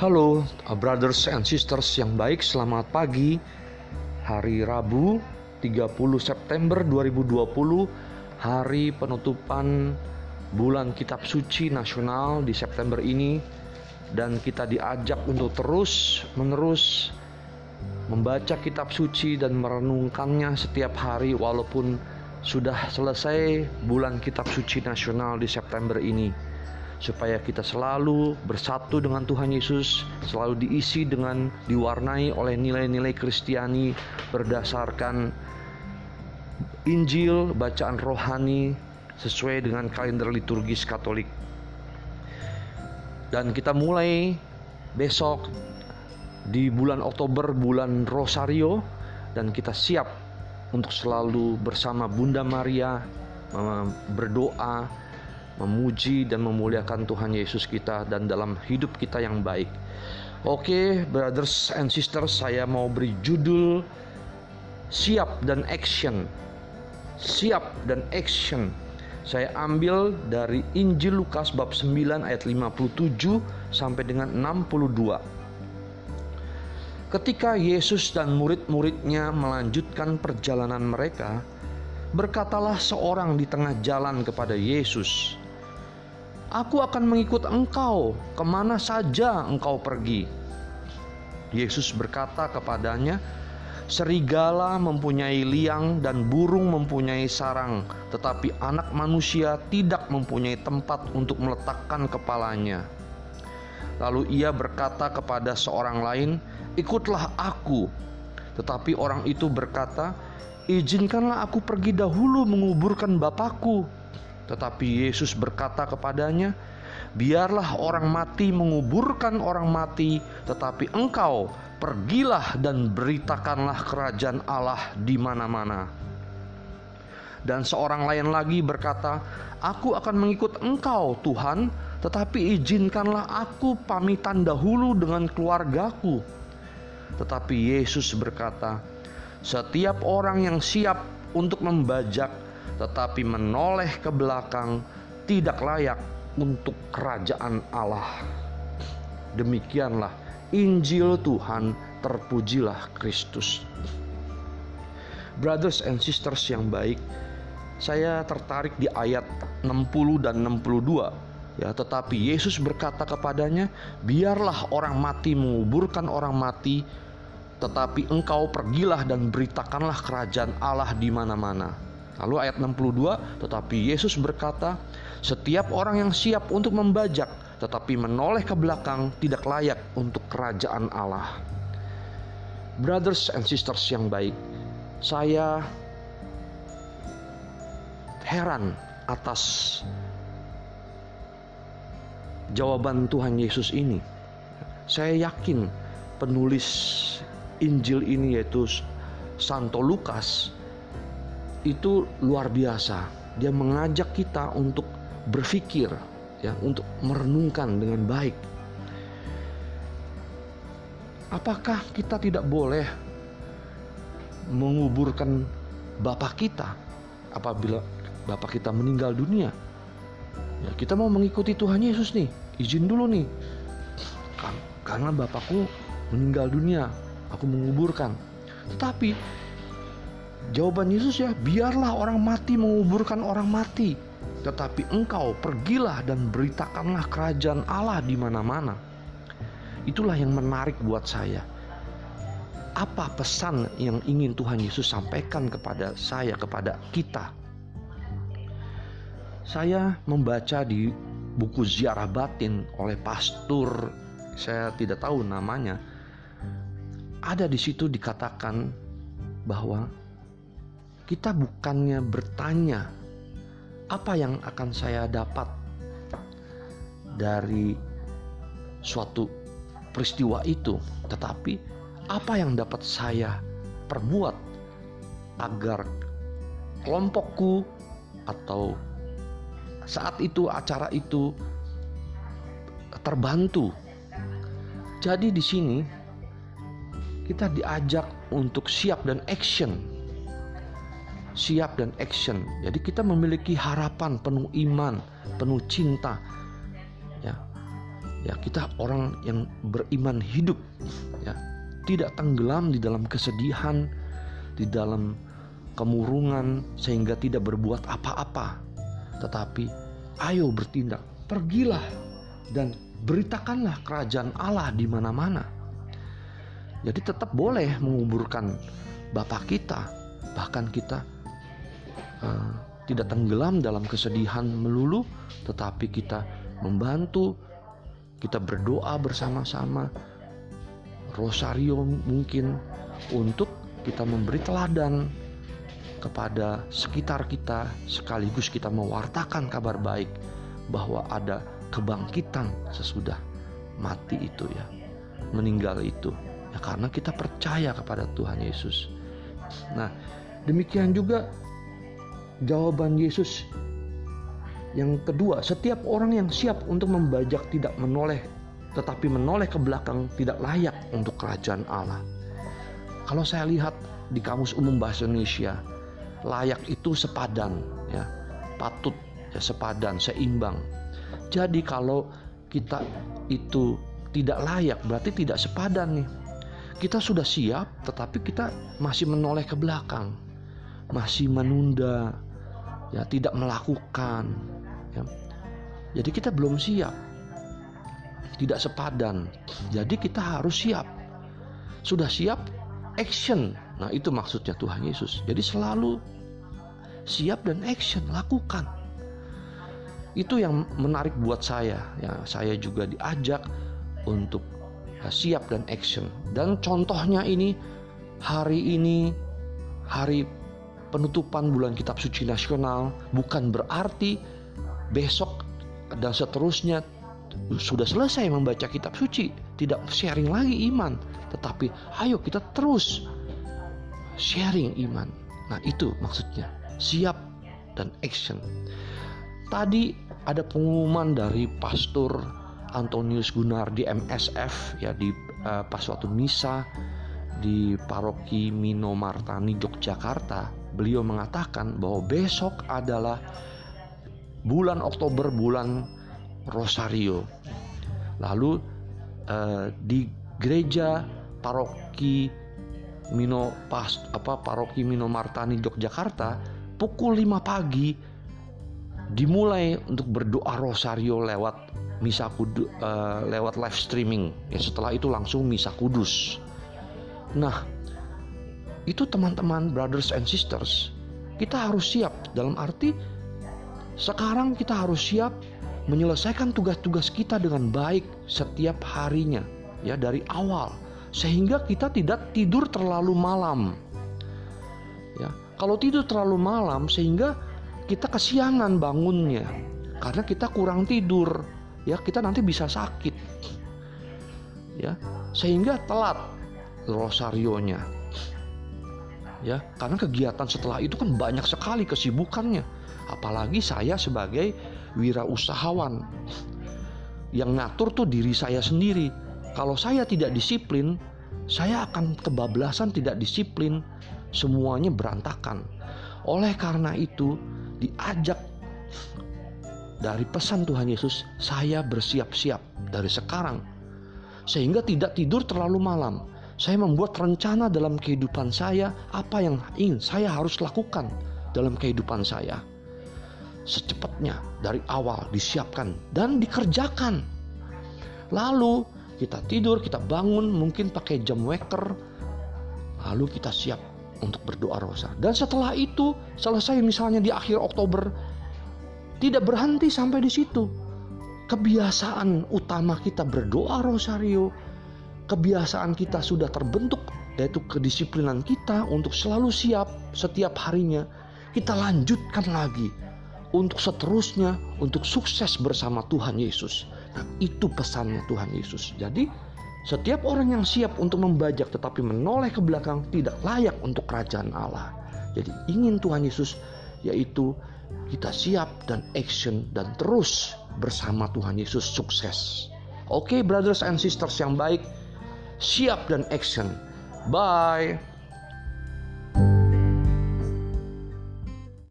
Halo, uh, brothers and sisters yang baik, selamat pagi. Hari Rabu, 30 September 2020, hari penutupan bulan Kitab Suci Nasional di September ini dan kita diajak untuk terus menerus membaca kitab suci dan merenungkannya setiap hari walaupun sudah selesai bulan kitab suci nasional di September ini supaya kita selalu bersatu dengan Tuhan Yesus, selalu diisi dengan diwarnai oleh nilai-nilai Kristiani berdasarkan Injil, bacaan rohani sesuai dengan kalender liturgis Katolik. Dan kita mulai besok di bulan Oktober, bulan Rosario dan kita siap untuk selalu bersama Bunda Maria berdoa memuji dan memuliakan Tuhan Yesus kita dan dalam hidup kita yang baik. Oke, brothers and sisters, saya mau beri judul Siap dan Action. Siap dan Action. Saya ambil dari Injil Lukas bab 9 ayat 57 sampai dengan 62. Ketika Yesus dan murid-muridnya melanjutkan perjalanan mereka, berkatalah seorang di tengah jalan kepada Yesus, Aku akan mengikut engkau ke mana saja engkau pergi. Yesus berkata kepadanya, Serigala mempunyai liang dan burung mempunyai sarang, tetapi anak manusia tidak mempunyai tempat untuk meletakkan kepalanya. Lalu ia berkata kepada seorang lain, "Ikutlah aku." Tetapi orang itu berkata, "Izinkanlah aku pergi dahulu menguburkan bapakku." Tetapi Yesus berkata kepadanya, "Biarlah orang mati menguburkan orang mati, tetapi engkau pergilah dan beritakanlah kerajaan Allah di mana-mana." Dan seorang lain lagi berkata, "Aku akan mengikut engkau, Tuhan, tetapi izinkanlah aku pamitan dahulu dengan keluargaku." Tetapi Yesus berkata, "Setiap orang yang siap untuk membajak tetapi menoleh ke belakang tidak layak untuk kerajaan Allah. Demikianlah Injil Tuhan, terpujilah Kristus. Brothers and sisters yang baik, saya tertarik di ayat 60 dan 62 ya tetapi Yesus berkata kepadanya biarlah orang mati menguburkan orang mati tetapi engkau pergilah dan beritakanlah kerajaan Allah di mana-mana Lalu ayat 62, tetapi Yesus berkata, setiap orang yang siap untuk membajak tetapi menoleh ke belakang tidak layak untuk kerajaan Allah. Brothers and sisters yang baik, saya heran atas jawaban Tuhan Yesus ini. Saya yakin penulis Injil ini yaitu Santo Lukas itu luar biasa. Dia mengajak kita untuk berpikir, ya, untuk merenungkan dengan baik. Apakah kita tidak boleh menguburkan bapak kita apabila bapak kita meninggal dunia? Ya, kita mau mengikuti Tuhan Yesus nih, izin dulu nih. Karena bapakku meninggal dunia, aku menguburkan. Tetapi Jawaban Yesus ya, biarlah orang mati menguburkan orang mati, tetapi engkau pergilah dan beritakanlah kerajaan Allah di mana-mana. Itulah yang menarik buat saya. Apa pesan yang ingin Tuhan Yesus sampaikan kepada saya, kepada kita? Saya membaca di buku ziarah batin oleh pastor, saya tidak tahu namanya. Ada di situ dikatakan bahwa kita bukannya bertanya apa yang akan saya dapat dari suatu peristiwa itu, tetapi apa yang dapat saya perbuat agar kelompokku atau saat itu acara itu terbantu. Jadi di sini kita diajak untuk siap dan action siap dan action. Jadi kita memiliki harapan penuh iman, penuh cinta. Ya. Ya, kita orang yang beriman hidup ya, tidak tenggelam di dalam kesedihan, di dalam kemurungan sehingga tidak berbuat apa-apa. Tetapi ayo bertindak, pergilah dan beritakanlah kerajaan Allah di mana-mana. Jadi tetap boleh menguburkan Bapak kita, bahkan kita uh, tidak tenggelam dalam kesedihan melulu, tetapi kita membantu, kita berdoa bersama-sama, rosario mungkin untuk kita memberi teladan kepada sekitar kita, sekaligus kita mewartakan kabar baik bahwa ada kebangkitan sesudah mati itu ya, meninggal itu. Ya karena kita percaya kepada Tuhan Yesus. Nah, demikian juga jawaban Yesus yang kedua, setiap orang yang siap untuk membajak tidak menoleh tetapi menoleh ke belakang tidak layak untuk kerajaan Allah. Kalau saya lihat di Kamus Umum Bahasa Indonesia, layak itu sepadan ya, patut ya sepadan, seimbang. Jadi kalau kita itu tidak layak berarti tidak sepadan nih. Kita sudah siap tetapi kita masih menoleh ke belakang masih menunda, ya tidak melakukan. Ya. Jadi kita belum siap, tidak sepadan. Jadi kita harus siap. Sudah siap, action. Nah itu maksudnya Tuhan Yesus. Jadi selalu siap dan action, lakukan. Itu yang menarik buat saya. Ya, saya juga diajak untuk ya, siap dan action. Dan contohnya ini hari ini hari penutupan bulan kitab suci nasional bukan berarti besok dan seterusnya sudah selesai membaca kitab suci, tidak sharing lagi iman, tetapi ayo kita terus sharing iman. Nah, itu maksudnya, siap dan action. Tadi ada pengumuman dari pastor Antonius Gunar di MSF ya di uh, pas waktu misa di paroki Minomartani Yogyakarta beliau mengatakan bahwa besok adalah bulan Oktober bulan Rosario. Lalu eh, di gereja paroki Mino Pas apa paroki Mino Martani Yogyakarta pukul 5 pagi dimulai untuk berdoa rosario lewat misa kudus uh, lewat live streaming ya setelah itu langsung misa kudus nah itu teman-teman brothers and sisters kita harus siap. Dalam arti sekarang kita harus siap menyelesaikan tugas-tugas kita dengan baik setiap harinya ya dari awal. Sehingga kita tidak tidur terlalu malam ya. Kalau tidur terlalu malam sehingga kita kesiangan bangunnya karena kita kurang tidur ya. Kita nanti bisa sakit ya. Sehingga telat rosarionya ya karena kegiatan setelah itu kan banyak sekali kesibukannya. Apalagi saya sebagai wirausahawan yang ngatur tuh diri saya sendiri. Kalau saya tidak disiplin saya akan kebablasan tidak disiplin. Semuanya berantakan. Oleh karena itu diajak dari pesan Tuhan Yesus saya bersiap-siap dari sekarang. Sehingga tidak tidur terlalu malam saya membuat rencana dalam kehidupan saya, apa yang ingin saya harus lakukan dalam kehidupan saya. Secepatnya dari awal disiapkan dan dikerjakan. Lalu kita tidur, kita bangun, mungkin pakai jam waker. Lalu kita siap untuk berdoa rosa. Dan setelah itu selesai misalnya di akhir Oktober, tidak berhenti sampai di situ. Kebiasaan utama kita berdoa rosario, kebiasaan kita sudah terbentuk yaitu kedisiplinan kita untuk selalu siap setiap harinya kita lanjutkan lagi untuk seterusnya untuk sukses bersama Tuhan Yesus. Nah, itu pesannya Tuhan Yesus. Jadi, setiap orang yang siap untuk membajak tetapi menoleh ke belakang tidak layak untuk kerajaan Allah. Jadi, ingin Tuhan Yesus yaitu kita siap dan action dan terus bersama Tuhan Yesus sukses. Oke, okay, brothers and sisters yang baik, siap dan action. Bye.